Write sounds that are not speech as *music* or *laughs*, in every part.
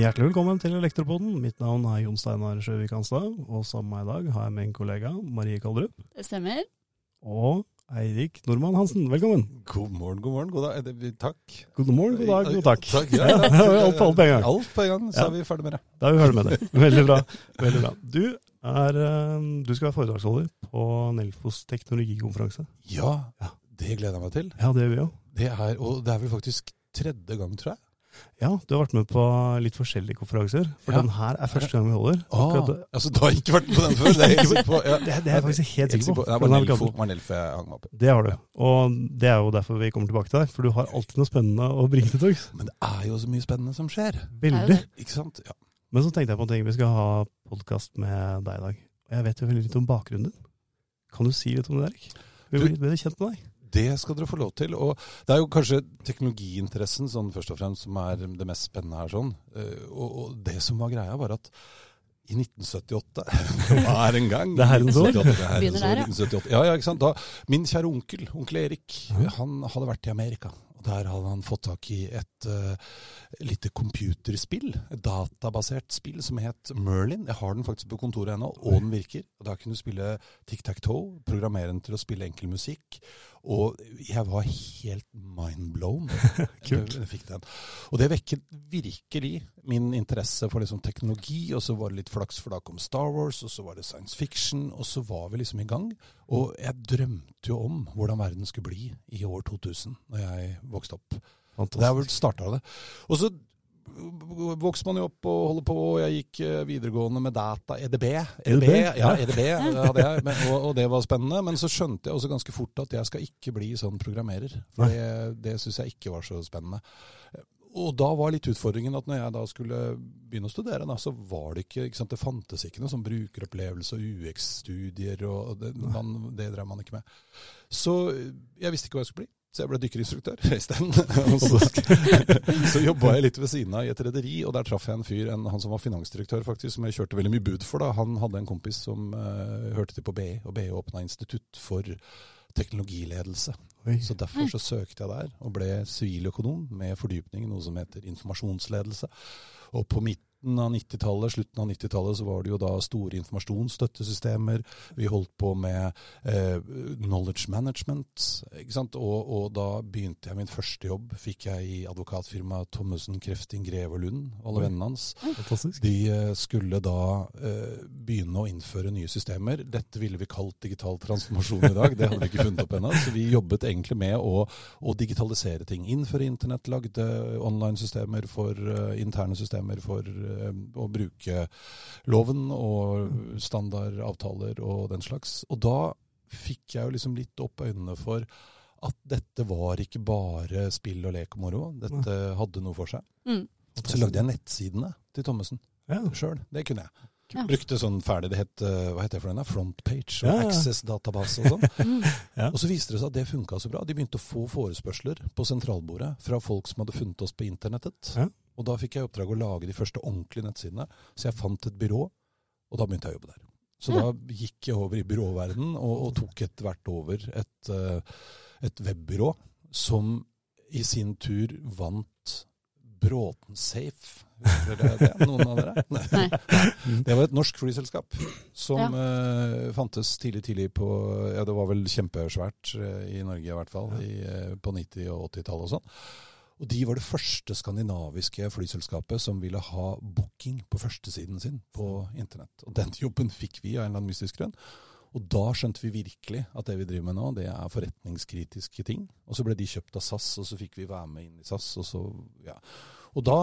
Hjertelig velkommen til Elektropoden. Mitt navn er Jon Steinar Sjøvik Hanstad, og sammen med meg i dag har jeg med en kollega, Marie Kaldrup, Det stemmer. og Eirik Normann Hansen. Velkommen. God morgen, god morgen. God dag. Eh, Takk. God morgen, god dag, god takk. takk ja, ja. Alt på alt på en gang. Alt på en gang, så Ja. er vi ferdig med det. Da er vi ferdig med det. Veldig bra. Veldig bra. Du, er, eh, du skal være foredragsholder på Nelfos teknologikonferanse. Ja, Ja. det gleder jeg meg til. Ja, det gjør vi òg. Det er, og det er vel faktisk tredje gang, tror jeg. Ja, du har vært med på litt forskjellige konferanser, for Ja. den her er første gang vi holder. Ah, altså, du har ikke vært med på den før? Det er jeg sikker på. Ja. *laughs* Det, det er jeg faktisk helt sikker på. Var Nelfo jeg hang meg opp i. Det har du. Og det er jo derfor vi kommer tilbake til deg, for du har alltid noe spennende å bringe til torgs. Men det er jo så mye spennende som skjer. Veldig. Ikke sant? Ja. Men så tenkte jeg på en ting. Vi skal ha podkast med deg i dag. Og jeg vet jo veldig litt om bakgrunnen din. Kan du si litt om det, Erik? Vi blir litt bedre kjent med deg. Det skal dere få lov til. Og det er jo kanskje teknologiinteressen sånn først og fremst som er det mest spennende her. sånn. Eh, Og, og det som var greia, var at i 1978 *laughs* Det er en gang. Det er herrens år. 1978, det er Begynner der, ja. Ja, ja, ikke sant. Da, min kjære onkel, onkel Erik, han hadde vært i Amerika. Og Der hadde han fått tak i et uh, lite computerspill, et databasert spill som het Merlin. Jeg har den faktisk på kontoret ennå, og den virker. Og Da kunne du spille tic-tac-toe, programmere den til å spille enkel musikk. Og jeg var helt mindblown *laughs* Kult. jeg fikk den. Og det vekket virkelig min interesse for liksom teknologi, og så var det litt flaks, for da kom Star Wars, og så var det science fiction, og så var vi liksom i gang. Og jeg drømte jo om hvordan verden skulle bli i år 2000, når jeg vokste opp. Det er vel starta det. Og så vokste man jo opp og holder på, og jeg gikk eh, videregående med data, EDB. EDB, EDB, ja. EDB hadde jeg, men, og, og det var spennende. Men så skjønte jeg også ganske fort at jeg skal ikke bli sånn programmerer. For det, det syns jeg ikke var så spennende. Og da var litt utfordringen at når jeg da skulle begynne å studere, da, så var det ikke, ikke sant, det fantes ikke noe sånn brukeropplevelse og UX-studier, og det, man, det drev man ikke med. Så jeg visste ikke hva jeg skulle bli. Så jeg ble dykkerinstruktør isteden. *laughs* Så, *laughs* så jobba jeg litt ved siden av i et rederi, og der traff jeg en fyr, en, han som var finansdirektør faktisk, som jeg kjørte veldig mye bud for. da. Han hadde en kompis som uh, hørte til på BI, og BI åpna institutt for teknologiledelse. Oi. Så derfor så søkte jeg der, og ble siviløkonom med fordypning i noe som heter informasjonsledelse. Og på midten av 90-tallet, slutten av 90-tallet, så var det jo da store informasjonsstøttesystemer. Vi holdt på med eh, knowledge management, ikke sant. Og, og da begynte jeg min første jobb, fikk jeg i advokatfirmaet Thommessen Krefting Greve Lund, alle vennene hans. Fantastisk. De eh, skulle da eh, begynne å innføre nye systemer. Dette ville vi kalt digital transformasjon i dag. Det hadde vi ikke funnet opp ennå. Så vi jobbet egentlig med å, å digitalisere ting. Innføre internett, lagde online-systemer for uh, interne systemer for å bruke loven og standardavtaler og den slags. Og da fikk jeg jo liksom litt opp øynene for at dette var ikke bare spill og lek og moro. Dette hadde noe for seg. Mm. Så lagde jeg nettsidene til Thommessen Ja. sjøl. Det kunne jeg. Ja. Brukte sånn ferdig, det het eh, hva heter det for den? Frontpage og Ja, ja. Access-database og sånn. *laughs* Mm. Ja. Og så viste det seg at det funka så bra. De begynte å få forespørsler på sentralbordet fra folk som hadde funnet oss på internettet. Og da fikk jeg i oppdrag å lage de første ordentlige nettsidene. Så jeg fant et byrå, og da begynte jeg å jobbe der. Så Ja. da gikk jeg over i byråverden og, og tok etter hvert over et, eh, et webbyrå som i sin tur vant Bråten Safe. Husker dere det? Noen av dere? *laughs* Nei. Det var et norsk flyselskap som Ja. uh, fantes tidlig tidlig på Ja, det var vel kjempesvært uh, i Norge i hvert fall, i, uh, på 90- og 80-tallet og sånn. Og de var det første skandinaviske flyselskapet som ville ha booking på førstesiden sin på internett. Og den jobben fikk vi av en eller annen mystisk grunn. Og da skjønte vi virkelig at det vi driver med nå, det er forretningskritiske ting. Og så ble de kjøpt av SAS, og så fikk vi være med inn i SAS. Og så, ja. Og da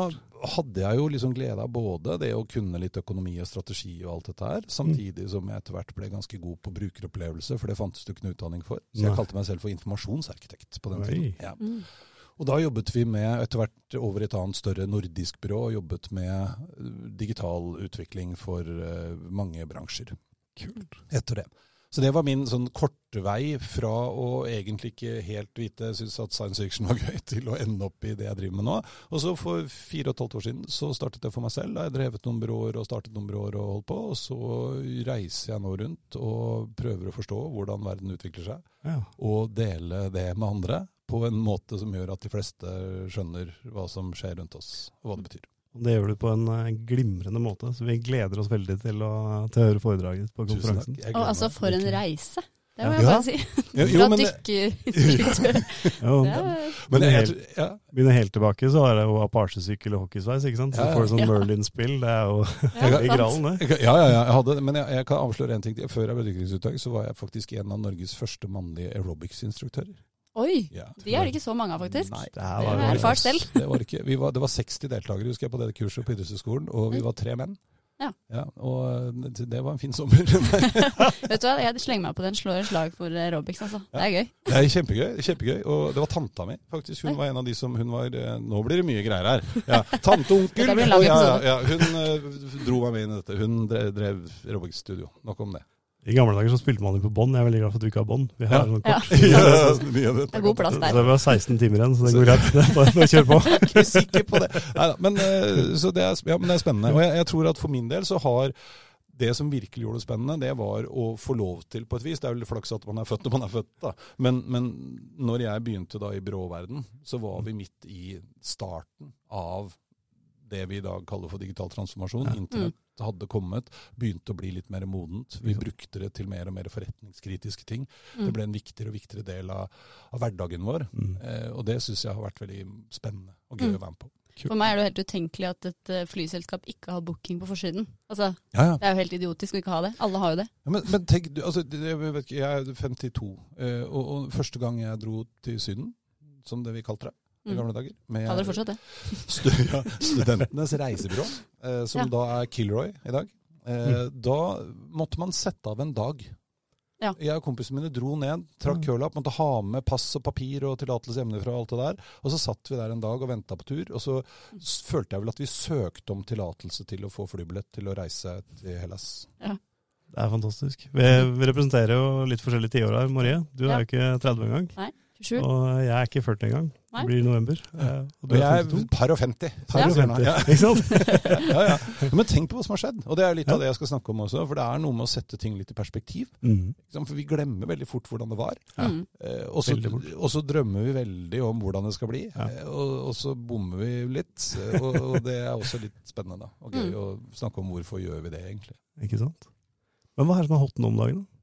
hadde jeg jo liksom glede av både det å kunne litt økonomi og strategi og alt dette her, samtidig som jeg etter hvert ble ganske god på brukeropplevelse, for det fantes det ikke noe utdanning for. Så jeg kalte meg selv for informasjonsarkitekt på den tiden. Ja. Og da jobbet vi med, etter hvert over i et annet større nordisk byrå, og jobbet med eh, digital utvikling for eh, mange bransjer. Kult. Etter det. Så det var min sånn korte vei fra å egentlig ikke helt vite, synes at science fiction var *laughs* gøy, til å ende opp i det jeg driver med nå. Og så for fire og et halvt år siden så startet jeg for meg selv. Da jeg drevet noen byråer og startet noen byråer og holdt på. Og så reiser jeg nå rundt og prøver å forstå hvordan verden utvikler seg, Ja. og dele det med andre på en måte som gjør at de fleste skjønner hva som skjer rundt oss, og hva det betyr. Det gjør du på en eh, glimrende måte, så vi gleder oss veldig til å, til å høre foredraget på konferansen. Og altså, for en reise. Det må jeg Ja. bare si. Jo, jo, Fra men, dykkerinstruktør. *laughs* Jo, er- men helt- ja, Begynner helt tilbake, så er det jo Apache-sykkel og hockeysveis, ikke sant? Så Ja, ja. får du sånn Merlin-spill, det er jo Ja, *laughs* i gralen, det. Ja, ja, ja, jeg hadde, men jeg, jeg kan avsløre en ting. Før jeg ble dykkerutøver, så var jeg faktisk en av Norges første mannlige aerobics-instruktører. Oi, Ja. de er det ikke så mange av, faktisk. Nei, Det er Det er erfart selv. Det var, ikke, vi var, det var 60 deltakere husker jeg, på det kurset på idrettshøyskolen, og vi var tre menn. Ja. og det, var en fin sommer. *laughs* Vet du hva, jeg slenger meg på den, slår et slag for aerobics, altså. Det er gøy. Det er kjempegøy. kjempegøy. Og det var tanta mi, faktisk. Hun var en av de som hun var eh, Nå blir det mye greier her. Ja, Tante onkel. *laughs* Og ja, ja, ja, hun eh, dro meg med inn i dette. Hun drev, drev aerobics-studio. Nok om det. I gamle dager så spilte man jo på bånd. Jeg er veldig glad for at du ikke har bånd. Vi har Ja. sånn Ja. kort. *laughs* Ja, *laughs* mye det. Er god plass der. Så det var 16 timer igjen, så det går greit. *laughs* Det er Bare kjør på. Jeg er ikke sikker på det. Men, eh, det er, ja, men det er spennende. Og jeg, jeg tror at for min del så har det som virkelig gjorde det spennende, det var å få lov til, på et vis Det er vel flaks at man er født når man er født, da. Men, men når jeg begynte da i byråverden, så var vi midt i starten av det vi i dag kaller for digital transformasjon. Ja. Internett hadde kommet, begynte å bli litt mer modent. Vi brukte det til mer og mer forretningskritiske ting. Mm. Det ble en viktigere og viktigere del av, av hverdagen vår. Mm. Eh, og det syns jeg har vært veldig spennende og gøy Mm. å være med på. For meg er det jo helt utenkelig at et eh, flyselskap ikke har booking på forsiden. Altså, Ja, ja. Det er jo helt idiotisk å ikke ha det. Alle har jo det. Ja, men, men tenk, altså, jeg, vet ikke, jeg er 52, eh, og, og første gang jeg dro til Syden, som det vi kalte det i Mm. gamle dager med Kaller det fortsatt det. *laughs* ja, Studentenes reisebyrå, eh, som Ja. da er Kilroy i dag. Eh, Da måtte man sette av en dag. Ja. Jeg og kompisene mine dro ned, trakk Mm. kølapp, måtte ha med pass og papir og tillatelse hjemmefra og alt det der. Og så satt vi der en dag og venta på tur, og så følte jeg vel at vi søkte om tillatelse til å få flybillett til å reise til Hellas. Det er fantastisk. Vi, vi representerer jo litt forskjellige tiår her. Marie, du Ja. er jo ikke 30 engang. 27. Og jeg er ikke 40 engang. Det blir i november. Eh, Og jeg er 52. par og 50. Par og 50, Ja. *laughs* Ikke sant? *laughs* ja, ja. Men tenk på hva som har skjedd. Og det er litt Ja. av det jeg skal snakke om også. For det er noe med å sette ting litt i perspektiv. Mm. For vi glemmer veldig fort hvordan det var. Ja. Mm. Eh, og, så, drømmer vi veldig om hvordan det skal bli. Ja. Eh, og, og så bommer vi litt. Og, og det er også litt spennende og gøy Mm. å snakke om hvorfor gjør vi det egentlig. Ikke sant? Men hva er det som er hot nå om dagen? da?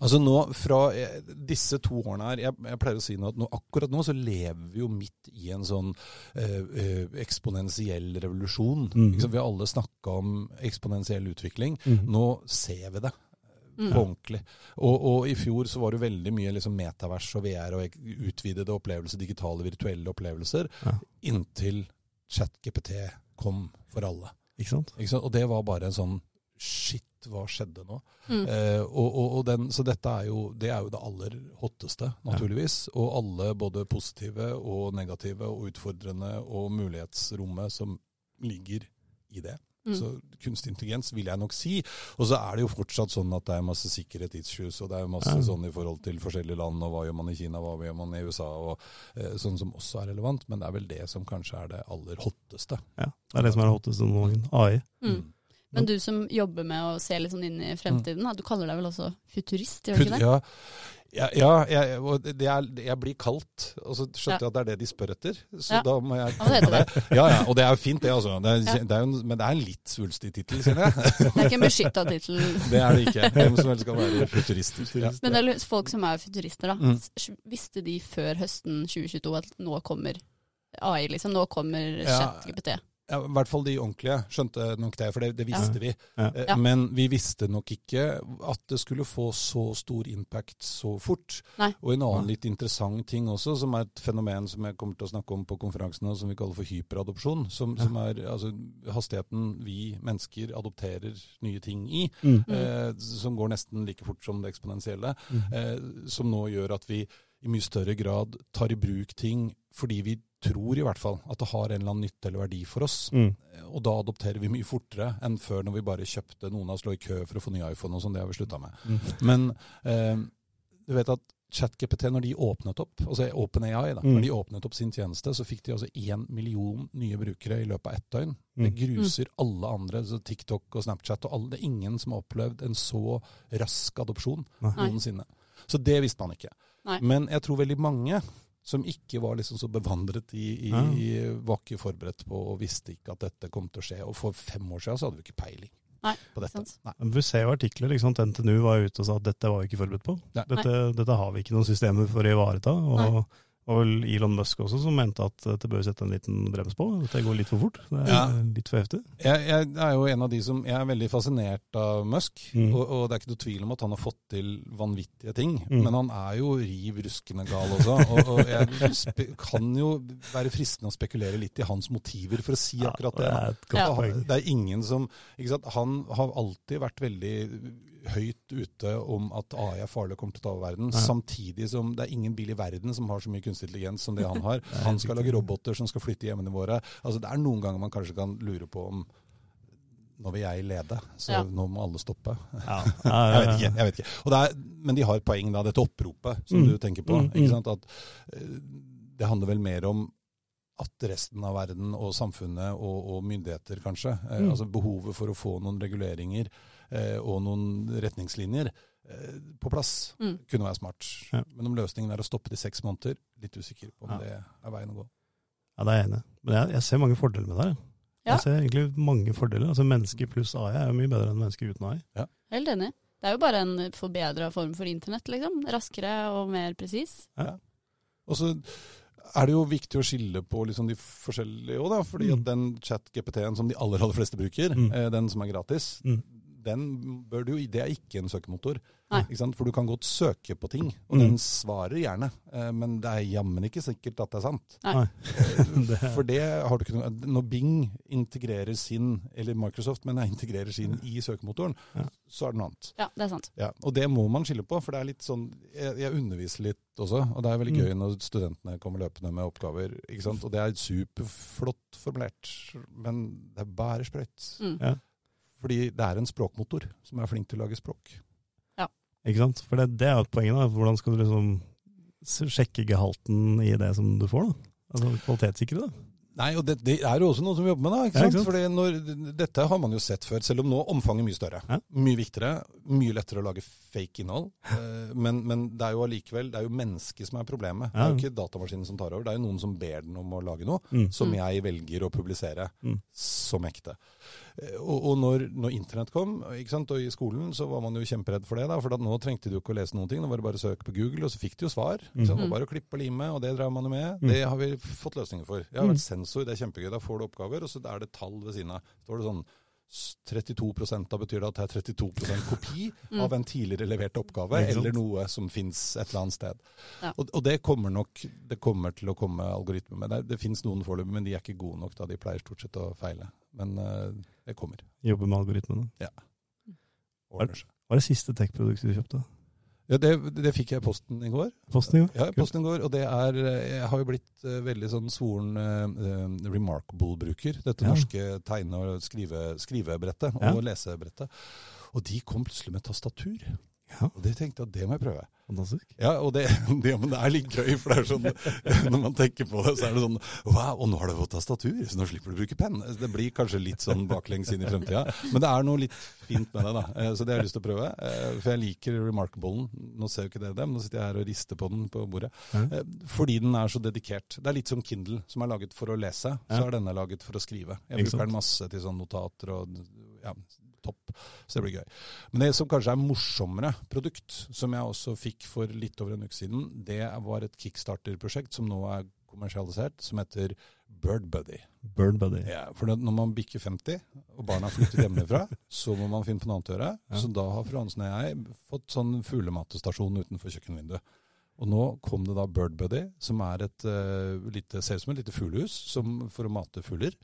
Altså nå, fra eh, disse to årene her, jeg, jeg pleier å si nå at nå, akkurat nå så lever vi jo midt i en sånn eh, eh, eksponentiell revolusjon. Mm. Liksom. Vi har alle snakka om eksponentiell utvikling. Mm. Nå ser vi det Mm. på ordentlig. Og, og i fjor så var det veldig mye liksom metavers og VR og utvidede opplevelser, digitale, virtuelle opplevelser, Ja. inntil ChatGPT kom for alle. Ikke sant? Ikke sant? Og det var bare en sånn Shit, hva skjedde nå? Mm. Eh, og, og, og den, så dette er jo, det er jo det aller hotteste, naturligvis. Og alle både positive og negative og utfordrende og mulighetsrommet som ligger i det. Mm. Så kunstig intelligens vil jeg nok si. Og så er det jo fortsatt sånn at det er masse sikkerhetsissues, og det er masse Ja. sånn i forhold til forskjellige land, og hva gjør man i Kina, hva gjør man i USA, og eh, sånn som også er relevant. Men det er vel det som kanskje er det aller hotteste. Ja. Det er det som er det hotteste om dagen. AI. Mm. Men du som jobber med å se litt sånn inn i fremtiden, du kaller deg vel også futurist, gjør du ikke det? Ja, ja, ja jeg, det er, jeg blir kalt, og så skjønte jeg at det er det de spør etter. Så da må jeg kalle det det. *laughs* Ja, ja, og det er jo fint, det. altså. Det er, det er en- men det er en litt svulstig tittel, kjenner jeg. Det er ikke en beskytta tittel. *laughs* Det er det ikke. Hvem som helst kan være futurister. Ja. Men det er folk som er futurister, da. Mm. Visste de før høsten 2022 at nå kommer AI, liksom? Nå kommer. ChatGPT? Ja, I hvert fall de ordentlige skjønte nok det, for det, det visste vi. Ja. vi. Ja. Men vi visste nok ikke at det skulle få så stor impact så fort. Nei. Og en annen litt interessant ting også, som er et fenomen som jeg kommer til å snakke om på konferansen, som vi kaller for hyperadopsjon. Som, Ja. som er altså, hastigheten vi mennesker adopterer nye ting i. Mm. Mm. Eh, som går nesten like fort som det eksponentielle. Mm. Eh, som nå gjør at vi i mye større grad tar i bruk ting fordi vi tror i hvert fall at det har en eller annen nytte eller verdi for oss. Mm. Og da adopterer vi mye fortere enn før når vi bare kjøpte noen av oss lå i kø for å få ny iPhone og sånn. Det har vi slutta med. Mm. Men eh, du vet at ChatGPT, når de åpnet opp, altså OpenAI, da, Mm. når de åpnet opp sin tjeneste, så fikk de altså én million nye brukere i løpet av ett døgn. Det Mm. gruser alle andre, så TikTok og Snapchat og alle. Det er ingen som har opplevd en så rask adopsjon noensinne. Så det visste man ikke. Nei. Men jeg tror veldig mange som ikke var liksom så bevandret i, i Ja. Var ikke forberedt på og visste ikke at dette kom til å skje. Og for fem år siden så hadde vi ikke peiling Nei, på dette. Nei. Men Vi ser jo artikler. ikke sant? NTNU var ute og sa at dette var vi ikke forberedt på. Dette, dette har vi ikke noen systemer for å ivareta. Nei. Og det var vel Elon Musk også som mente at dette bør sette en liten brems på. At det går litt for fort. Det er Ja. litt for heftig. Jeg, jeg er jo en av de som Jeg er veldig fascinert av Musk. Mm. Og, og det er ikke noe tvil om at han har fått til vanvittige ting. Mm. Men han er jo riv ruskende gal også. Og, og jeg kan jo være fristende å spekulere litt i hans motiver for å si akkurat det. det da. er Ja. Det er ingen som? Han har alltid vært veldig høyt ute om at AI er farlig og kommer til å ta over verden. Ja. Samtidig som det er ingen bil i verden som har så mye kunstig intelligens som det han har. *laughs* Han skal lage roboter som skal flytte hjemmene våre. Altså Det er noen ganger man kanskje kan lure på om nå vil jeg lede, så Ja. nå må alle stoppe. Ja. *laughs* Jeg vet ikke. jeg vet ikke. Og det er, men de har et poeng, da, dette oppropet som Mm. du tenker på. Mm, ikke mm. sant? At eh, Det handler vel mer om at resten av verden og samfunnet og, og myndigheter kanskje, eh, Mm. altså behovet for å få noen reguleringer og noen retningslinjer eh, på plass, Mm. kunne være smart. Ja. Men om løsningen er å stoppe det i seks måneder, litt usikker på om Ja. det er veien å gå. Ja, det er jeg enig i. Men jeg, jeg ser mange fordeler med det. her. Ja. Jeg ser egentlig mange fordeler. Altså Mennesker pluss AI er jo mye bedre enn mennesker uten AI. Helt enig. Det er jo bare en forbedra form for internett, liksom. Raskere og mer presis. Og så er det jo viktig å skille på liksom de forskjellige òg, da. Fordi Mm. at den chat-GPT-en som de aller aller fleste bruker, Mm. eh, den som er gratis, Mm. Den bør du Det er ikke en søkemotor. Ikke sant? For du kan godt søke på ting, og Mm. den svarer gjerne. Eh, men det er jammen ikke sikkert at det er sant. Nei. Nei. *laughs* Det- For det har du ikke noe Når Bing integrerer sin, eller Microsoft, men integrerer sin i søkemotoren, Ja. så er det noe annet. Ja, det er sant. Ja, og det må man skille på, for det er litt sånn Jeg, jeg underviser litt også, og det er veldig Mm. gøy når studentene kommer løpende med oppgaver. ikke sant? Og det er superflott formulert, men det er bare sprøyt. Mm. Ja. Fordi det er en språkmotor som er flink til å lage språk. Ja. Ikke sant? For det, det er jo et poeng. da. Hvordan skal du liksom sjekke gehalten i det som du får? da? Altså Kvalitetssikre det. Nei, og det, det er jo også noe som vi jobber med, da. ikke Ja, sant? ikke sant? Fordi når, dette har man jo sett før, selv om nå omfanget er mye større. Ja. Mye viktigere, mye lettere å lage fake innhold. Eh, Men, men det er jo allikevel det er jo mennesket som er problemet. Det er jo ikke datamaskinen som tar over. Det er jo noen som ber den om å lage noe, Mm. som Mm. jeg velger å publisere Mm. som ekte. Eh, Og, og når, når internett kom, sant? og i skolen, så var man jo kjemperedd for det. da, For nå trengte du ikke å lese noen ting. Nå var det bare å søke på Google, og så fikk du jo svar. Ikke sant? Mm. Og bare å klippe og lime, og det drev man jo med. Mm. Det har vi fått løsninger for. Jeg har vært sensor, det er kjempegøy. Da får du oppgaver, og så er det tall ved siden av. Står det sånn 32 da betyr det at det er 32 kopi Mm. av en tidligere levert oppgave, eller noe som fins et eller annet sted. Ja. Og, og det kommer nok det kommer til å komme algoritmer med. Det, det fins noen foreløpig, men de er ikke gode nok. da De pleier stort sett å feile. Men eh, det kommer. Jobbe med algoritmene. Seg. Hva er det siste tech-produktet du kjøpte? Ja, det, det fikk jeg i posten i går. Posten i går? Ja, posten i går, og det er eh, Jeg har jo blitt eh, veldig sånn svoren uh, Remarkable-bruker. Dette Ja. norske tegne- og skrive, skrivebrettet og Ja. lesebrettet. Og de kom plutselig med tastatur. Ja, Og det tenkte jeg at det må jeg prøve. fantastisk. Ja, og det, *laughs* det, men det er litt gøy, for det er sånn *laughs* Når man tenker på det, så er det sånn Wow, og nå har du fått tastatur, så nå slipper du å bruke penn. Det blir kanskje litt sånn baklengs inn i fremtida, men det er noe litt fint med det, da. Eh, Så det har jeg lyst til å prøve. Eh, For jeg liker Remarkable-en. Nå ser jo ikke dere det, men nå sitter jeg her og rister på den på bordet. Ja. Eh, Fordi den er så dedikert. Det er litt som Kindle, som er laget for å lese. Så er denne laget for å skrive. Jeg bruker den masse til sånn notater og ja, topp. Så det blir gøy. Men det som kanskje er morsommere produkt, som jeg også fikk for litt over en uke siden, det var et kickstarter-prosjekt som nå er kommersialisert, som heter Bird Buddy. Bird Buddy. Ja, for når man bikker 50, og barna har flyttet hjemmefra, *laughs* så må man finne på noe annet å gjøre. Ja. Så da har fru Hansen og jeg fått sånn fuglematestasjon utenfor kjøkkenvinduet. Og nå kom det da Bird Buddy, som er et uh, lite, ser ut som et lite fuglehus for å mate fugler.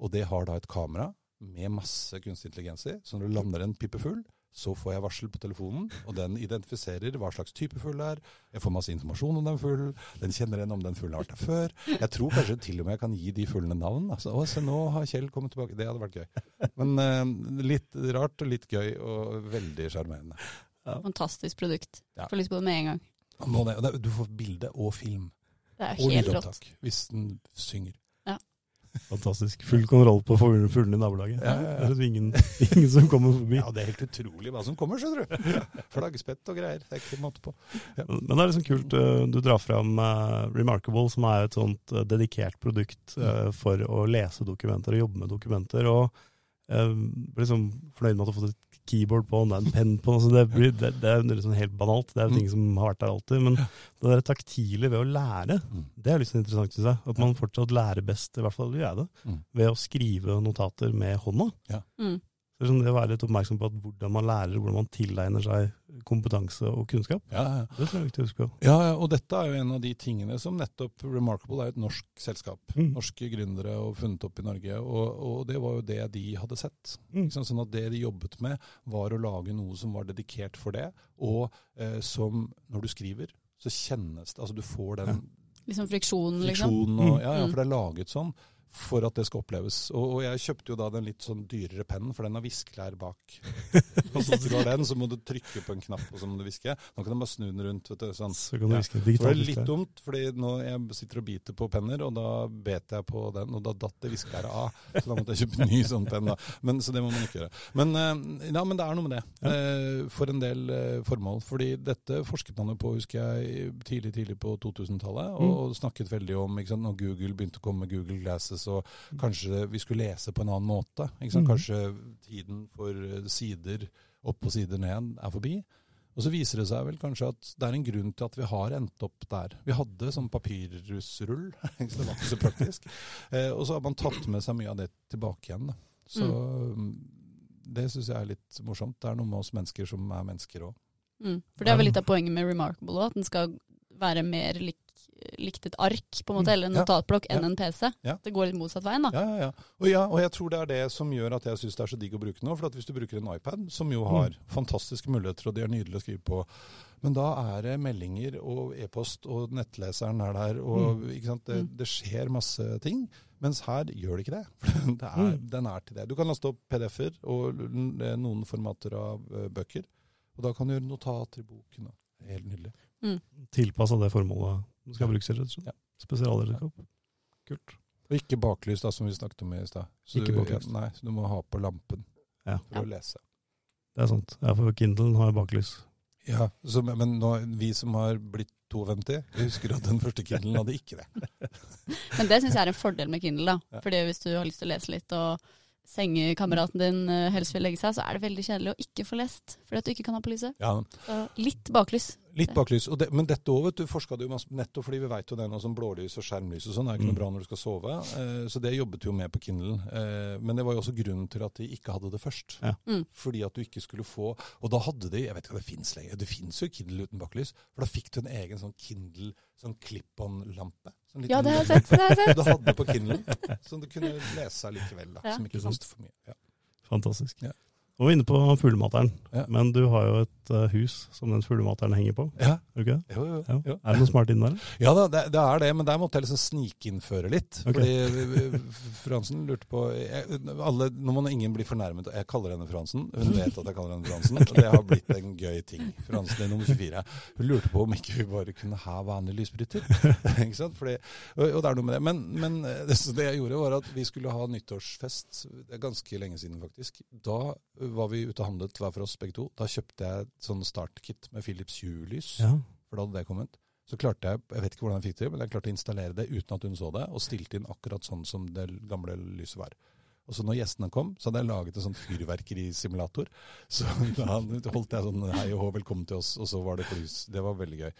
Og det har da et kamera med masse kunstig intelligens i. Så når det lander en pippefugl, så får jeg varsel på telefonen, og den identifiserer hva slags type fugl det er. Jeg får masse informasjon om den fuglen. Den kjenner igjen om den fuglen har vært der før. Jeg tror kanskje til og med jeg kan gi de fuglene navn. Altså, å, se, nå har Kjell kommet tilbake. Det hadde vært gøy. Men eh, litt rart og litt gøy, og veldig sjarmerende. Fantastisk produkt. Ja. Får lyst på det med en gang. Du får bilde og film. Det er Og helt rått. lydopptak hvis den synger. Fantastisk. Full kontroll på fuglene i nabolaget. Ja, ja, ja. Det er ingen, *laughs* ingen som kommer forbi. Ja, det er helt utrolig hva som kommer, skjønner du. *laughs* Flaggspett og greier. Det er ikke måte på. Men det er liksom kult uh, du drar fram uh, Remarkable, som er et sånt uh, dedikert produkt uh, for å lese dokumenter og jobbe med dokumenter. Og jeg blir liksom fornøyd med at du har fått et keyboard på, om det er en penn på. Så det, blir, det, det er jo liksom helt banalt. Det er jo Mm. ting som har vært der alltid. Men det der taktile ved å lære, Mm. det er liksom interessant, syns jeg. At man fortsatt lærer best, i hvert fall gjør jeg det, Mm. ved å skrive notater med hånda. Ja. Mm. Så det sånn det å være litt oppmerksom på at hvordan man lærer, hvordan man tilegner seg kompetanse og kunnskap. Ja, ja. Det tror jeg er viktig å huske på. Ja, ja, og dette er jo en av de tingene som nettopp Remarkable er et norsk selskap. Mm. Norske gründere og funnet opp i Norge, og, og det var jo det de hadde sett. Mm. Sånn at det de jobbet med, var å lage noe som var dedikert for det, og eh, som når du skriver, så kjennes det Altså du får den Liksom friksjonen, liksom. friksjonen og Mm. Ja, ja, Mm. for det er laget sånn for at det skal oppleves. Og, og jeg kjøpte jo da den litt sånn dyrere pennen, for den har viskelær bak. *laughs* Og så du har den, så må du trykke på en knapp, og så må du viske. Nå kan du bare snu den rundt. vet du, sånn. Så kan du Ja. Digitalt. Det er litt dumt, fordi nå jeg sitter og biter på penner, og da bet jeg på den, og da datt det viskelæret av. Så da måtte jeg kjøpe en ny sånn penn. da. Men, så det må man ikke gjøre. Men, eh, ja, men det er noe med det, Ja. for en del eh, formål. Fordi dette forsket man jo på, husker jeg, tidlig tidlig på 2000-tallet, og, Mm. og snakket veldig om ikke sant, når Google begynte å komme med Google Glasses, og kanskje vi skulle lese på en annen måte. Mm. Kanskje tiden for eh, sider opp og sider ned er forbi. Og så viser det seg vel kanskje at det er en grunn til at vi har endt opp der. Vi hadde sånn papirrussrull, *laughs* så det var ikke så praktisk. Eh, og så har man tatt med seg mye av det tilbake igjen. Da. Så mm. det syns jeg er litt morsomt. Det er noe med oss mennesker som er mennesker òg. Mm. For det er vel litt av poenget med Remarkable òg, at den skal være mer lik, likt et ark, på en måte, Mm. eller en Ja. notatblokk, enn en PC. Ja. Det går litt motsatt veien, da. Ja, ja, ja. Og, ja. og jeg tror det er det som gjør at jeg syns det er så digg å bruke nå. For at hvis du bruker en iPad, som jo har Mm. fantastiske muligheter, og de er nydelige å skrive på, men da er det meldinger og e-post, og nettleseren er der, og ikke sant? Det, Mm. det skjer masse ting. Mens her gjør det ikke det. For *laughs* det er, Mm. Den er til det. Du kan laste opp PDF-er og noen formater av eh, bøker. Og da kan du gjøre notater i boken. Helt nydelig. Tilpassa det formålet du skal brukes rett og slett. Ja. Spesialredskap. Kult. Og ikke baklys, da, som vi snakket om i stad. Så Ikke baklys. Nei, så du må ha på lampen Ja. for å lese. Det er sant. Ja, for Kindlen har baklys. Ja, så, men nå, vi som har blitt 52, vi husker at den første Kindlen hadde ikke det. *laughs* Men det syns jeg er en fordel med Kindle, da. Ja. Fordi hvis du har lyst til å lese litt, og sengekameraten din eh, helst vil legge seg, så er det veldig kjedelig å ikke få lest, fordi at du ikke kan ha på lyset. Ja, litt baklys. Litt baklys. Og det, men dette òg, vet du, forska du masse nettopp fordi vi veit jo det nå som blålys og skjermlys og sånn er ikke noe Mm. bra når du skal sove. Eh, så det jobbet jo med på Kindle. Eh, men det var jo også grunnen til at de ikke hadde det først. Ja. Mm. Fordi at du ikke skulle få Og da hadde de Jeg vet ikke hva det fins lenger. Det fins jo Kindle uten baklys. For da fikk du en egen sånn Kindle sånn clip-on-lampe. Sånn Ja, det har jeg sett. Det har jeg *laughs* sett. Du hadde på Kindle, som du kunne lese likevel. da, Ja. Som ikke koster for mye. Ja. Fantastisk. Ja. Vi er inne på fuglemateren. Ja. Men du har jo et eh, hus som den fuglemateren henger på. Ja. Er Jo? Jo, jo, Ja. Er det noe smart inni der? Ja det, det er det, men der måtte jeg liksom snikinnføre litt. Okay. Fordi eh, Fransen lurte på jeg, alle, Nå må ingen bli fornærmet. Jeg kaller henne Fransen. Hun vet at jeg kaller henne Fransen. Og det har blitt en gøy ting. Fransen er nummer 24. Hun lurte på om ikke vi bare kunne ha vanlige lysbryter. *laughs* ikke sant? Fordi, og, og det er noe med det. Men, men eh, det, det jeg gjorde, var at vi skulle ha nyttårsfest. Det er ganske lenge siden, faktisk. Da var vi ute og handlet hver for oss begge to. Da kjøpte jeg sånn startkit med Philips Hue-lys Ja. for da hadde det kommet. Så klarte jeg, jeg vet ikke hvordan jeg fikk det, men jeg klarte å installere det uten at hun så det, og stilte inn akkurat sånn som det gamle lyset var. Og så når gjestene kom, så hadde jeg laget en sånn fyrverkerisimulator. *laughs* Så da holdt jeg sånn hei og hå, velkommen til oss, og så var det flys. Det var veldig gøy.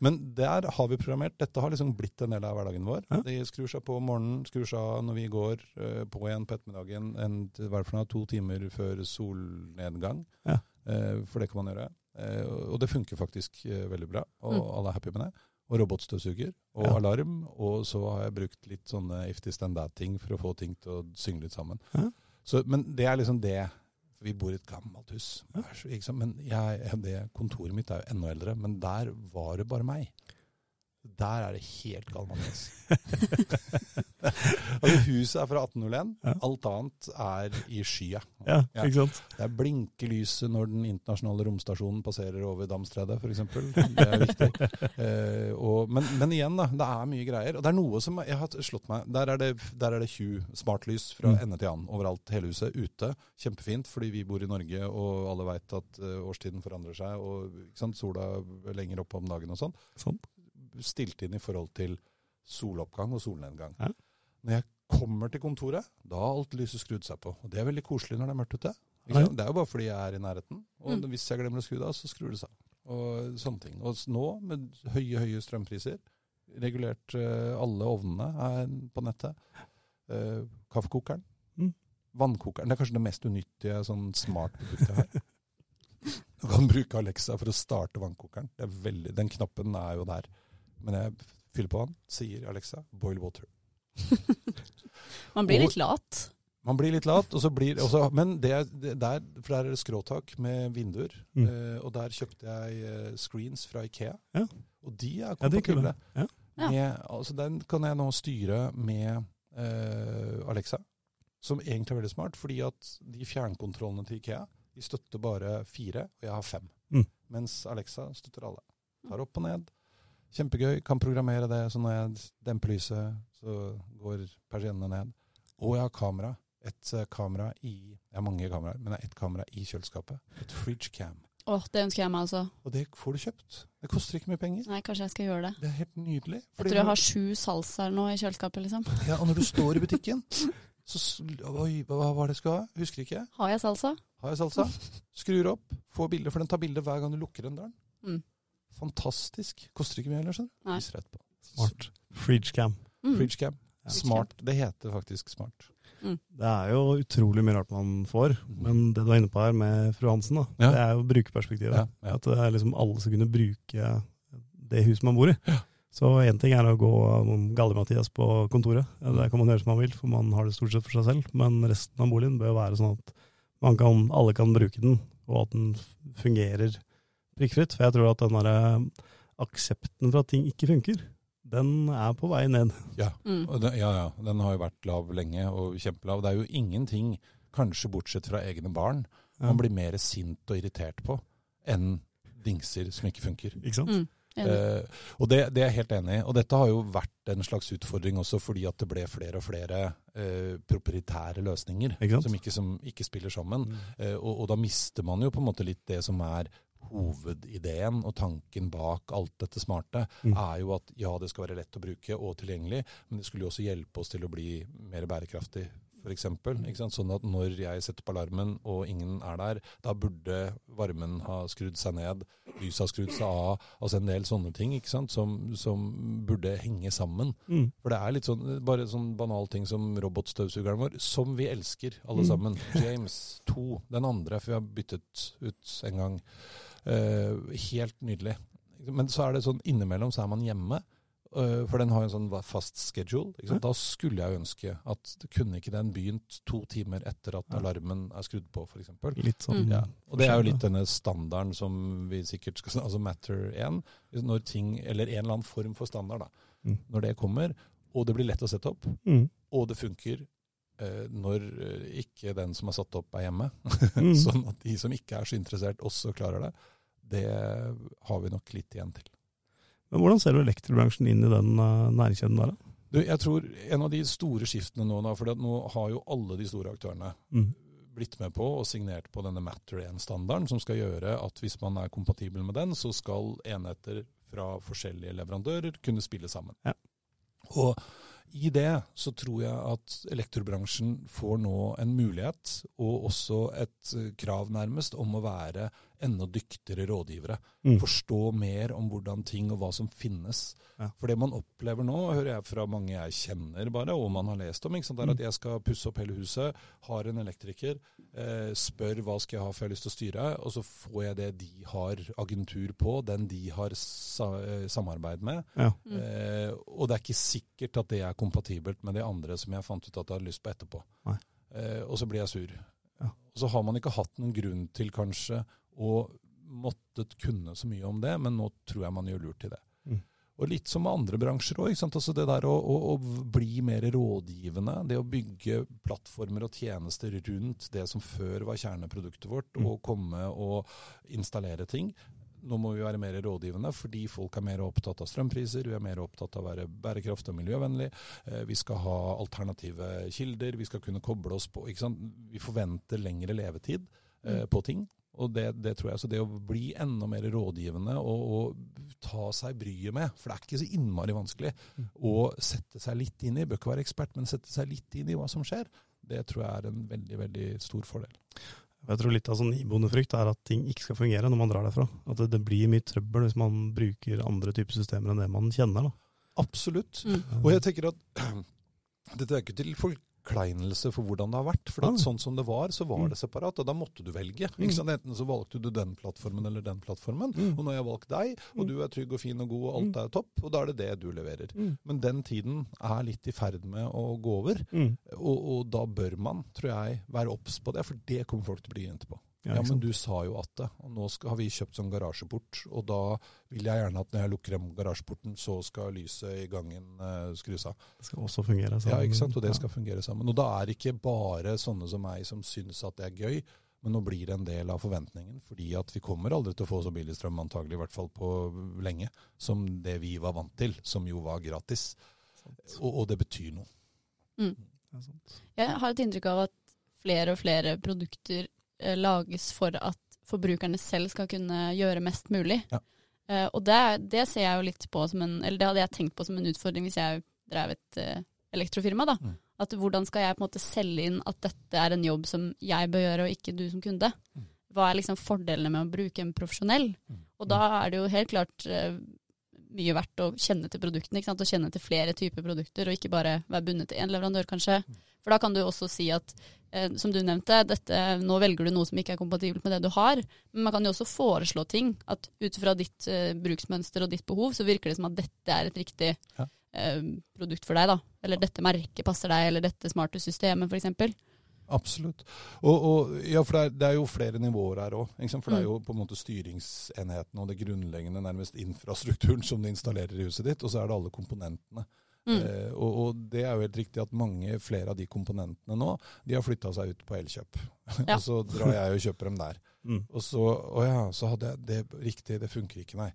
Men der har vi programmert. Dette har liksom blitt en del av hverdagen vår. Ja. De skrur seg på om morgenen, skrur seg av når vi går, eh, på igjen på ettermiddagen, en, i hvert fall to timer før solnedgang. Ja. Eh, for det kan man gjøre. Eh, og det funker faktisk veldig bra, og Mm. alle er happy med det. Og robotstøvsuger og Ja. alarm. Og så har jeg brukt litt sånne if this then that-ting for å få ting til å synge litt sammen. Så, men det er liksom det. Vi bor i et gammelt hus. Men jeg, det kontoret mitt er jo enda eldre, men der var det bare meg. Der er det helt galmanis. *laughs* altså, huset er fra 1801. Ja. Alt annet er i skya. Ja, Ja. ikke sant? Det er blinkelyset når den internasjonale romstasjonen passerer over Damstredet, f.eks. *laughs* Det er viktig. Eh, og, men, men igjen, da. Det er mye greier. Og det er noe som jeg har slått meg Der er det, der er det Hue smartlys fra Mm. ende til annen overalt. Hele huset ute. Kjempefint, fordi vi bor i Norge og alle veit at eh, årstiden forandrer seg. Og sola er lenger oppe om dagen og sånn. Sånn. Stilt inn i forhold til soloppgang og solnedgang. Ja. Når jeg kommer til kontoret, da har alt lyset skrudd seg på. Og det er veldig koselig når det er mørkt ute. Ikke Ja. Det er jo bare fordi jeg er i nærheten. Og Mm. hvis jeg glemmer å skru det av, så skrur det seg av. Og sånne ting. Og nå, med høye, høye strømpriser, regulert uh, alle ovnene er på nettet. uh, kaffekokeren. Mm. Vannkokeren. Det er kanskje det mest unyttige sånn smart-produktet her. har. *laughs* Du kan bruke Alexa for å starte vannkokeren. Det er veldig, den knappen er jo der. Men jeg fyller på den, sier Alexa 'boil water'. *laughs* Man blir Og- litt lat. Man blir litt lat, og så blir, og så- men det er, det der, for der er det skråtak med vinduer. Mm. Eh, og der kjøpte jeg eh, screens fra Ikea. Ja. Og de er er kompatible. Ja. Ja. Med, altså den kan jeg nå styre med eh, Alexa, som egentlig er veldig smart, fordi at de fjernkontrollene til Ikea de støtter bare fire, og jeg har fem. Mm. Mens Alexa støtter alle. Tar opp og ned. Kjempegøy. Kan programmere det, så når jeg demper lyset, så går persiennene ned. Og jeg har kamera. Et eh, kamera i Jeg har mange kameraer, men det er ett kamera i kjøleskapet. Et fridge cam. Åh, det ønsker jeg meg altså. Og det får du kjøpt. Det koster ikke mye penger. Nei, kanskje jeg skal gjøre det. Det er helt nydelig. Jeg tror jeg har sju salsaer nå i kjøleskapet, liksom. *laughs* Ja, og når du står i butikken *laughs* så Oi, hva var det jeg skulle ha? Husker ikke. Har jeg salsa? Har jeg salsa? Skrur opp, får bilde, for den tar bilde hver gang du lukker den døren. Mm. Fantastisk. Koster ikke mye heller, skjønner du. Smart. Fridgecam. Mm. Fridgecam. Ja. Smart. Det heter faktisk smart. Det er jo utrolig mye rart man får, men det du er inne på her med fru Hansen, da, Ja. det er jo brukerperspektivet. Ja, ja. At det er liksom alle skal kunne bruke det huset man bor i. Ja. Så én ting er å gå om Galli-Mathias på kontoret, Det der kan man gjøre som man vil, for man har det stort sett for seg selv. Men resten av boligen bør jo være sånn at man kan, alle kan bruke den, og at den fungerer prikkfritt. For jeg tror at den derre aksepten for at ting ikke funker, den er på vei ned. Ja. Mm. Og den, ja, ja. Den har jo vært lav lenge, og kjempelav. Det er jo ingenting, kanskje bortsett fra egne barn, Ja. man blir mer sint og irritert på enn dingser som ikke funker. Ikke sant? Mm. Eh, og det, det er jeg helt enig i. Og dette har jo vært en slags utfordring også fordi at det ble flere og flere eh, proprietære løsninger Ikke som ikke, som ikke spiller sammen. Mm. Eh, og, og da mister man jo på en måte litt det som er hovedideen og tanken bak alt dette smarte, Mm. er jo at ja, det skal være lett å bruke og tilgjengelig, men det skulle jo også hjelpe oss til å bli mer bærekraftig. For eksempel, ikke sant? Sånn at når jeg setter på alarmen og ingen er der, da burde varmen ha skrudd seg ned, lyset ha skrudd seg av, altså en del sånne ting ikke sant? Som, som burde henge sammen. Mm. For det er litt sånn, bare sånn banal ting som robotstøvsugeren vår, som vi elsker alle Mm. sammen. James 2, den andre, for vi har byttet ut en gang. Eh, helt nydelig. Men så er det sånn innimellom så er man hjemme. eh, for den har jo en sånn fast schedule. Ikke sant? Da skulle jeg ønske at det kunne ikke den begynt to timer etter at alarmen er skrudd på, f.eks. Sånn Mm. Ja, og det er jo litt denne standarden som vi sikkert skal snakke Altså Matter 1. Når ting, eller en eller annen form for standard, da. Mm. Når det kommer, og det blir lett å sette opp, Mm. og det funker eh, når eh, ikke den som er satt opp, er hjemme. Mm. *laughs* sånn at de som ikke er så interessert, også klarer det. Det har vi nok litt igjen til. Men hvordan ser du elektrobransjen inn i den uh, næringskjeden der? Du, jeg tror en av de store skiftene nå, for nå har jo alle de store aktørene Mm. blitt med på og signert på denne Matter 1-standarden, som skal gjøre at hvis man er kompatibel med den, så skal enheter fra forskjellige leverandører kunne spille sammen. Ja. Og i det så tror jeg at elektrobransjen får nå en mulighet, og også et eh, krav nærmest, om å være enda dyktigere rådgivere. Mm. Forstå mer om hvordan ting og hva som finnes. Ja. For det man opplever nå, hører jeg fra mange jeg kjenner bare, og man har lest om, ikke sant, er Mm. at jeg skal pusse opp hele huset, har en elektriker, eh, spør hva skal jeg ha for jeg har lyst til å styre, og så får jeg det de har agentur på, den de har sa eh, samarbeid med. Ja. Mm. Eh, og det er ikke sikkert at det er kompatibelt med de andre som jeg fant ut at jeg hadde lyst på etterpå. Eh, og så blir jeg sur. Ja. Og så har man ikke hatt noen grunn til kanskje å måttet kunne så mye om det, men nå tror jeg man gjør lurt i det. Mm. Og litt som med andre bransjer òg. Altså det der å, å, å, bli mer rådgivende, det å bygge plattformer og tjenester rundt det som før var kjerneproduktet vårt, mm. og komme og installere ting. Nå må vi være mer rådgivende fordi folk er mer opptatt av strømpriser, vi er mer opptatt av å være bærekraftig og miljøvennlig. Eh, vi skal ha alternative kilder, vi skal kunne koble oss på Vi forventer lengre levetid eh, mm. på ting. Og det, det, tror jeg, så det å bli enda mer rådgivende og, og, ta seg bryet med, for det er ikke så innmari vanskelig, mm. å sette seg litt inn i, bør ikke være ekspert, men sette seg litt inn i hva som skjer, det tror jeg er en veldig, veldig stor fordel. Jeg tror litt av sånn iboende frykt er at ting ikke skal fungere når man drar derfra. At det, det blir mye trøbbel hvis man bruker andre typer systemer enn det man kjenner. Da. Absolutt. Mm. Og jeg tenker at *clears throat* dette er ikke til folk forkleinelse for hvordan det har vært. For at sånn som det var, så var det mm. separat, og da måtte du velge. Mm. Enten så valgte du den plattformen eller den plattformen. Mm. Og nå har jeg valgt deg, og du er trygg og fin og god, og alt er topp, og da er det det du leverer. Men den tiden er litt i ferd med å gå over, og, og da bør man, tror jeg, være obs på det, for det kommer folk til å bli jente på. Ja, men du sa jo at det. Og nå skal, har vi kjøpt sånn garasjeport. Og da vil jeg gjerne at når jeg lukker om garasjeporten, så skal lyset i gangen uh, skrus av. Det skal også fungere sammen. Ja, ikke sant. Og det ja. skal fungere sammen. Og da er det ikke bare sånne som meg som syns at det er gøy. Men nå blir det en del av forventningen, fordi at vi kommer aldri til å få så billig strøm, antagelig i hvert fall på lenge, som det vi var vant til, som jo var gratis. Og, og, det betyr noe. Mm. Jeg har et inntrykk av at flere og flere produkter Eh, lages for at forbrukerne selv skal kunne gjøre mest mulig. Ja. Uh, og det, det, ser jeg jo litt på som en Eller det hadde jeg tenkt på som en utfordring hvis jeg drev et uh, elektrofirma. da. Mm. At hvordan skal jeg på en måte selge inn at dette er en jobb som jeg bør gjøre, og ikke du som kunde? Mm. Hva er liksom fordelene med å bruke en profesjonell? Mm. Og da er det jo helt klart uh, mye verdt å kjenne til produktene, ikke sant? og kjenne til flere typer produkter, og ikke bare være bundet til én leverandør, kanskje. Mm. For da kan du også si at eh, som du nevnte, dette, nå velger du noe som ikke er kompatibelt med det du har. Men man kan jo også foreslå ting. At ut fra ditt eh, bruksmønster og ditt behov, så virker det som at dette er et riktig ja. eh, produkt for deg. da. Eller dette merket passer deg, eller dette smarte systemet f.eks. Absolutt. Og, og, ja, for det er, det er, jo flere nivåer her òg. For det er mm. jo på en måte styringsenheten og det grunnleggende, nærmest infrastrukturen som du installerer i huset ditt, og så er det alle komponentene. Mm. Eh, og, og, det er jo helt riktig at mange flere av de komponentene nå, de har flytta seg ut på Elkjøp. *laughs* Ja. og så drar jeg og kjøper dem der. Mm. Og så Å ja, så hadde jeg det riktig, det funker ikke, nei.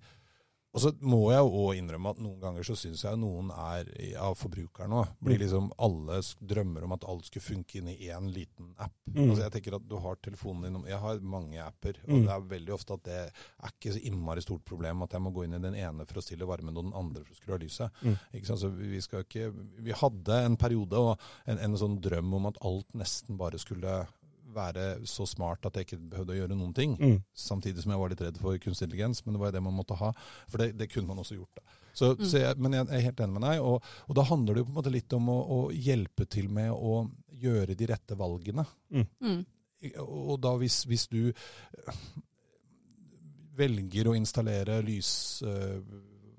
Og så må jeg jo òg innrømme at noen ganger så syns jeg noen er av forbrukerne òg. Blir mm. liksom alle drømmer om at alt skulle funke inn i én liten app. Mm. Altså Jeg tenker at du har telefonen din Jeg har mange apper, og mm. det er veldig ofte at det er ikke så innmari stort problem at jeg må gå inn i den ene for å stille varmen og den andre for å skru av lyset. Mm. Ikke sant? Så vi skal ikke Vi hadde en periode og en, en sånn drøm om at alt nesten bare skulle være så smart at jeg ikke behøvde å gjøre noen ting. Mm. Samtidig som jeg var litt redd for kunstig intelligens, men det var jo det man måtte ha. For det, det kunne man også gjort. da. Så, mm. så jeg, men jeg er helt enig med deg. Og, og, da handler det jo på en måte litt om å, å hjelpe til med å gjøre de rette valgene. Mm. mm. Og da hvis, hvis, du velger å installere lys... Uh,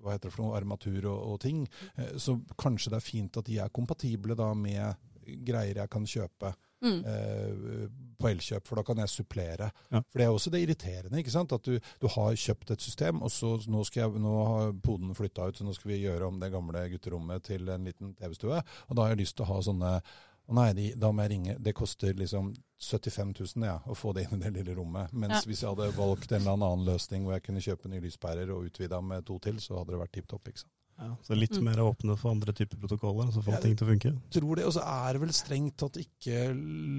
hva heter det for noe, armatur og, og ting, uh, så kanskje det er fint at de er kompatible da med greier jeg kan kjøpe mm. eh, på Elkjøp, for da kan jeg supplere. Ja. For det er også det irriterende. ikke sant? At du, du har kjøpt et system, og så nå, jeg, nå har poden flytta ut, så nå skal vi gjøre om det gamle gutterommet til en liten TV-stue. Og da har jeg lyst til å ha sånne Å nei, de, da må jeg ringe. Det koster liksom 75 000 ja, å få det inn i det lille rommet. Mens ja. hvis jeg hadde valgt en eller annen løsning hvor jeg kunne kjøpe nye lyspærer og utvida med to til, så hadde det vært tipp topp. ikke sant? Ja, så litt mm. mer åpne for andre typer protokoller, så får ja, ting til å funke. tror det, Og så er det vel strengt tatt ikke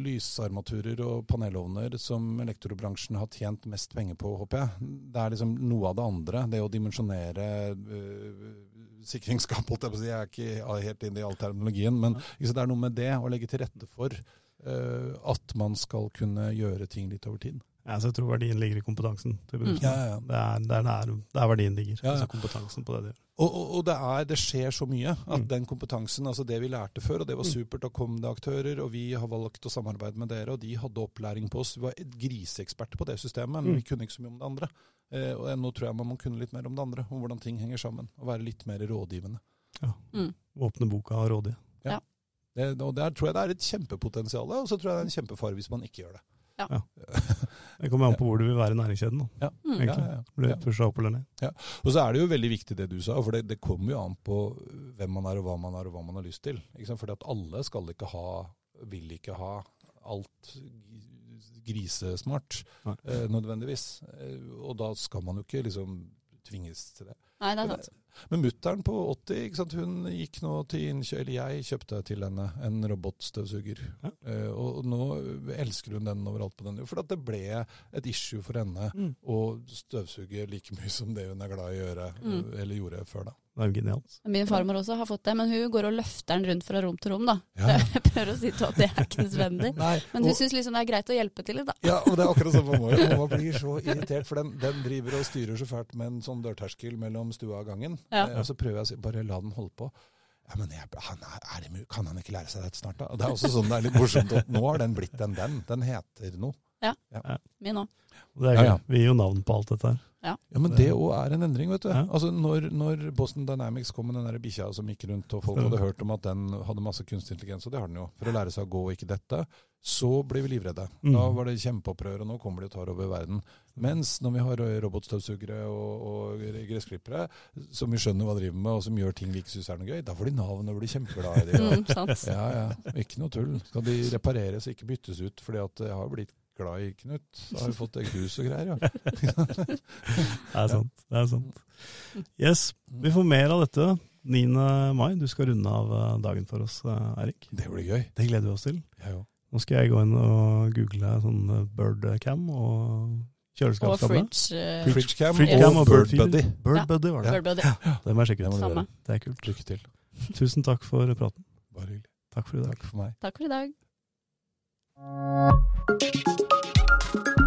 lysarmaturer og panelovner som elektrobransjen har tjent mest penger på, håper jeg. Det er liksom noe av det andre. Det å dimensjonere øh, sikringsskap, holdt jeg på å si. Jeg er ikke helt inne i all terminologien, men det er noe med det å legge til rette for øh, at man skal kunne gjøre ting litt over tid. Ja, så jeg tror verdien ligger i kompetansen. Mm. Ja, ja. Det, er, det, er der, verdien ligger. Ja, altså kompetansen på det de gjør. Og, og, og det, er, det, skjer så mye at mm. den kompetansen, altså det vi lærte før, og det var mm. supert, da kom det aktører, og vi har valgt å samarbeide med dere, og de hadde opplæring på oss. Vi var griseeksperter på det systemet, men mm. vi kunne ikke så mye om det andre. Eh, og nå tror jeg man må kunne litt mer om det andre, om hvordan ting henger sammen. Og være litt mer rådgivende. Ja. Mm. Åpne boka og rådgi. Ja. Det, og der tror jeg det er et kjempepotensial, og så tror jeg det er en kjempefare hvis man ikke gjør det. Ja. *laughs* Det kommer an på hvor du vil være i næringskjeden. Da. Ja. Mm. Egentlig. Ja, ja, Blir ja. pusha opp eller ned. Og så er det jo veldig viktig det du sa, for det, det kommer jo an på hvem man er og hva man er og hva man har lyst til. Ikke? Fordi at alle skal ikke ha, vil ikke ha alt grisesmart Nei. eh, nødvendigvis. Eh, og da skal man jo ikke liksom tvinges til det. Nei, det er sant. Men mutter'n på 80, ikke sant? hun gikk nå til innkjøp, eller jeg kjøpte til henne en robotstøvsuger. Ja. Uh, og nå elsker hun den overalt på den. For at det ble et issue for henne Mm. å støvsuge like mye som det hun er glad i å gjøre, Mm. eh, eller gjorde før da. Det er jo genialt. Min farmor også har fått det, men hun går og løfter den rundt fra rom til rom, da. Ja. *laughs* Jeg prøver å si til henne at det er ikke nødvendig. Nei, Men hun syns liksom det er greit å hjelpe til litt, da. ja, og det er akkurat sånn for mamma. Mamma blir så *laughs* irritert, for den, den driver og styrer så fælt med en sånn dørterskel mellom stua og gangen. Ja. Eh, og så prøver jeg å si, bare la den holde på. Ja, men jeg, han er, er det, Kan han ikke lære seg dette snart, da? Og det er også sånn det er litt morsomt. at Nå har den blitt en den. Den heter noe. Min òg. Og det er Ja, ja. Vi gir jo navn på alt dette her. Ja, Men det òg er en endring, vet du. Ja. Altså når, når Boston Dynamics kom med den der bikkja som gikk rundt, og folk hadde hørt om at den hadde masse kunstig intelligens, og det har den jo, for å lære seg å gå og ikke dette, så blir vi livredde. Mm. Da var det kjempeopprør, og nå kommer de og tar over verden. Mens når vi har robotstøvsugere og, og gressklippere som vi skjønner hva de driver med, og som gjør ting vi ikke syns er noe gøy, da får de navn og blir kjempeglade i det. og- *laughs* Mm. Ja, ja. Ikke noe tull. Skal de repareres, ikke byttes ut, fordi at det har blitt glad i Knut. Da har vi fått deg hus og greier, ja. *laughs* Det er sant. Det er sant. Yes, vi får mer av dette 9. mai. Du skal runde av eh, dagen for oss, eh, Eirik. Det blir gøy. Det gleder vi oss til. Ja. Nå skal jeg gå inn og google sånn eh, birdcam og Og kjøleskapskamera. fridge, cam, Fridge- Fridgecam og og Bird Birdfeeder. Buddy. Bird Ja. Buddy var det. Bird Buddy. Det må jeg sjekke ut. Det er kult. Lykke til. Tusen takk for praten. Bare hyggelig. Takk for i dag. Takk for meg. Takk for i dag. Thank you.